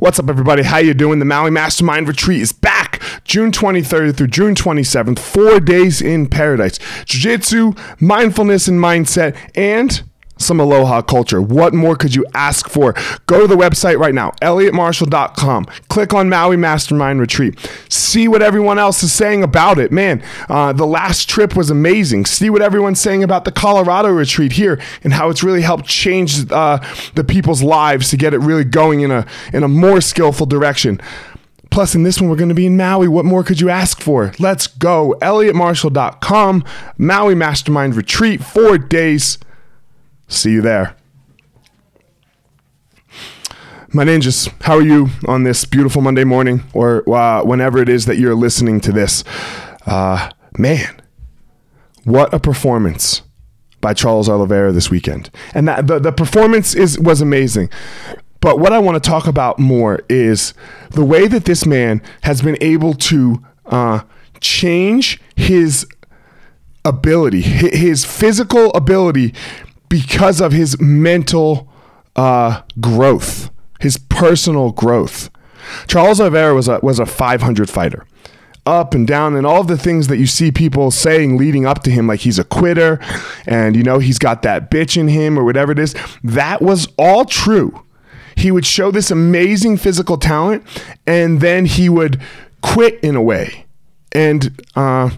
What's up, everybody? How you doing? The Maui Mastermind Retreat is back June 23rd through June 27th. Four days in paradise. Jiu-jitsu, mindfulness and mindset, and some aloha culture. What more could you ask for? Go to the website right now, elliottmarshall.com. Click on Maui Mastermind Retreat. See what everyone else is saying about it. Man, uh, the last trip was amazing. See what everyone's saying about the Colorado retreat here and how it's really helped change uh, the people's lives to get it really going in a in a more skillful direction. Plus, in this one, we're going to be in Maui. What more could you ask for? Let's go. ElliottMarshall.com, Maui Mastermind Retreat, four days. See you there. My ninjas, how are you on this beautiful Monday morning or uh, whenever it is that you're listening to this? Uh, man, what a performance by Charles Oliveira this weekend. And that, the, the performance is was amazing. But what I want to talk about more is the way that this man has been able to uh, change his ability, his physical ability because of his mental uh, growth, his personal growth. Charles Oliveira was a, was a 500 fighter. Up and down, and all the things that you see people saying leading up to him, like he's a quitter and, you know, he's got that bitch in him or whatever it is, that was all true. He would show this amazing physical talent and then he would quit in a way. And uh,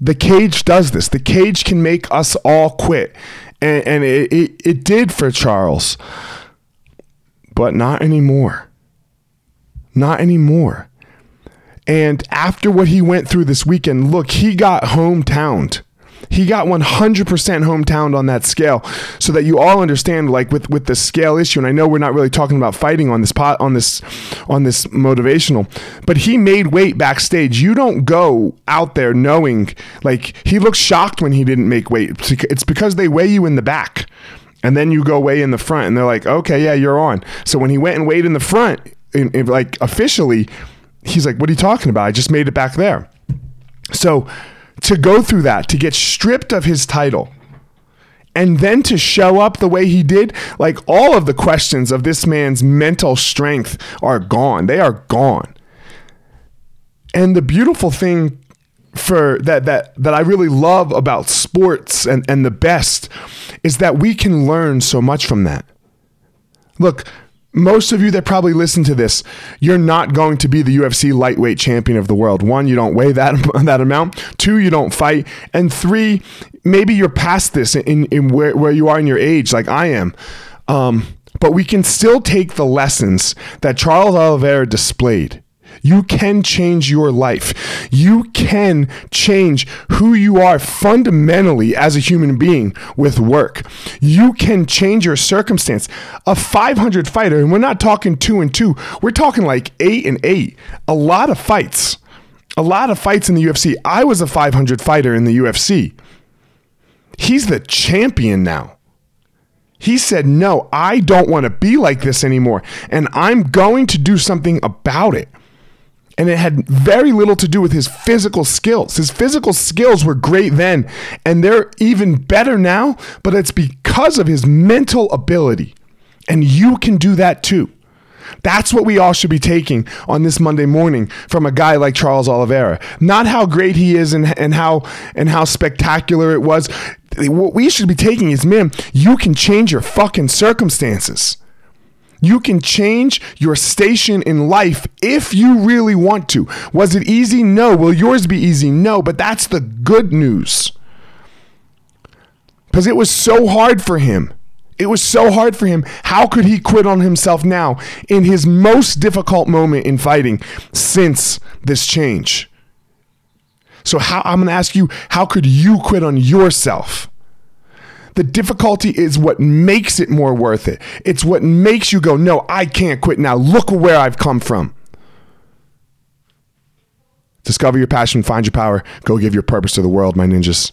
the cage does this. The cage can make us all quit and, and it, it, it did for Charles, but not anymore. Not anymore. And after what he went through this weekend, look, he got hometowned. He got 100% hometown on that scale, so that you all understand, like with with the scale issue. And I know we're not really talking about fighting on this pot on this on this motivational, but he made weight backstage. You don't go out there knowing like he looks shocked when he didn't make weight. It's because they weigh you in the back, and then you go weigh in the front, and they're like, okay, yeah, you're on. So when he went and weighed in the front, in, in like officially, he's like, what are you talking about? I just made it back there. So to go through that, to get stripped of his title, and then to show up the way he did, like all of the questions of this man's mental strength are gone. They are gone. And the beautiful thing for that that that I really love about sports and, and the best is that we can learn so much from that. Look, most of you that probably listen to this, you're not going to be the UFC lightweight champion of the world. One, you don't weigh that that amount. Two, you don't fight, and three, maybe you're past this in, in where, where you are in your age, like I am. Um, but we can still take the lessons that Charles Oliveira displayed you can change your life. You can change who you are fundamentally as a human being with work. You can change your circumstance. A 500 fighter, and we're not talking two and two, we're talking like eight and eight. A lot of fights. A lot of fights in the UFC. I was a 500 fighter in the UFC. He's the champion now. He said, No, I don't want to be like this anymore. And I'm going to do something about it and it had very little to do with his physical skills. His physical skills were great then, and they're even better now, but it's because of his mental ability. And you can do that too. That's what we all should be taking on this Monday morning from a guy like Charles Oliveira. Not how great he is and, and how and how spectacular it was. What we should be taking is, man, you can change your fucking circumstances. You can change your station in life if you really want to. Was it easy? No. Will yours be easy? No. But that's the good news. Because it was so hard for him. It was so hard for him. How could he quit on himself now in his most difficult moment in fighting since this change? So how I'm going to ask you, how could you quit on yourself? The difficulty is what makes it more worth it. It's what makes you go, no, I can't quit now. Look where I've come from. Discover your passion, find your power, go give your purpose to the world, my ninjas.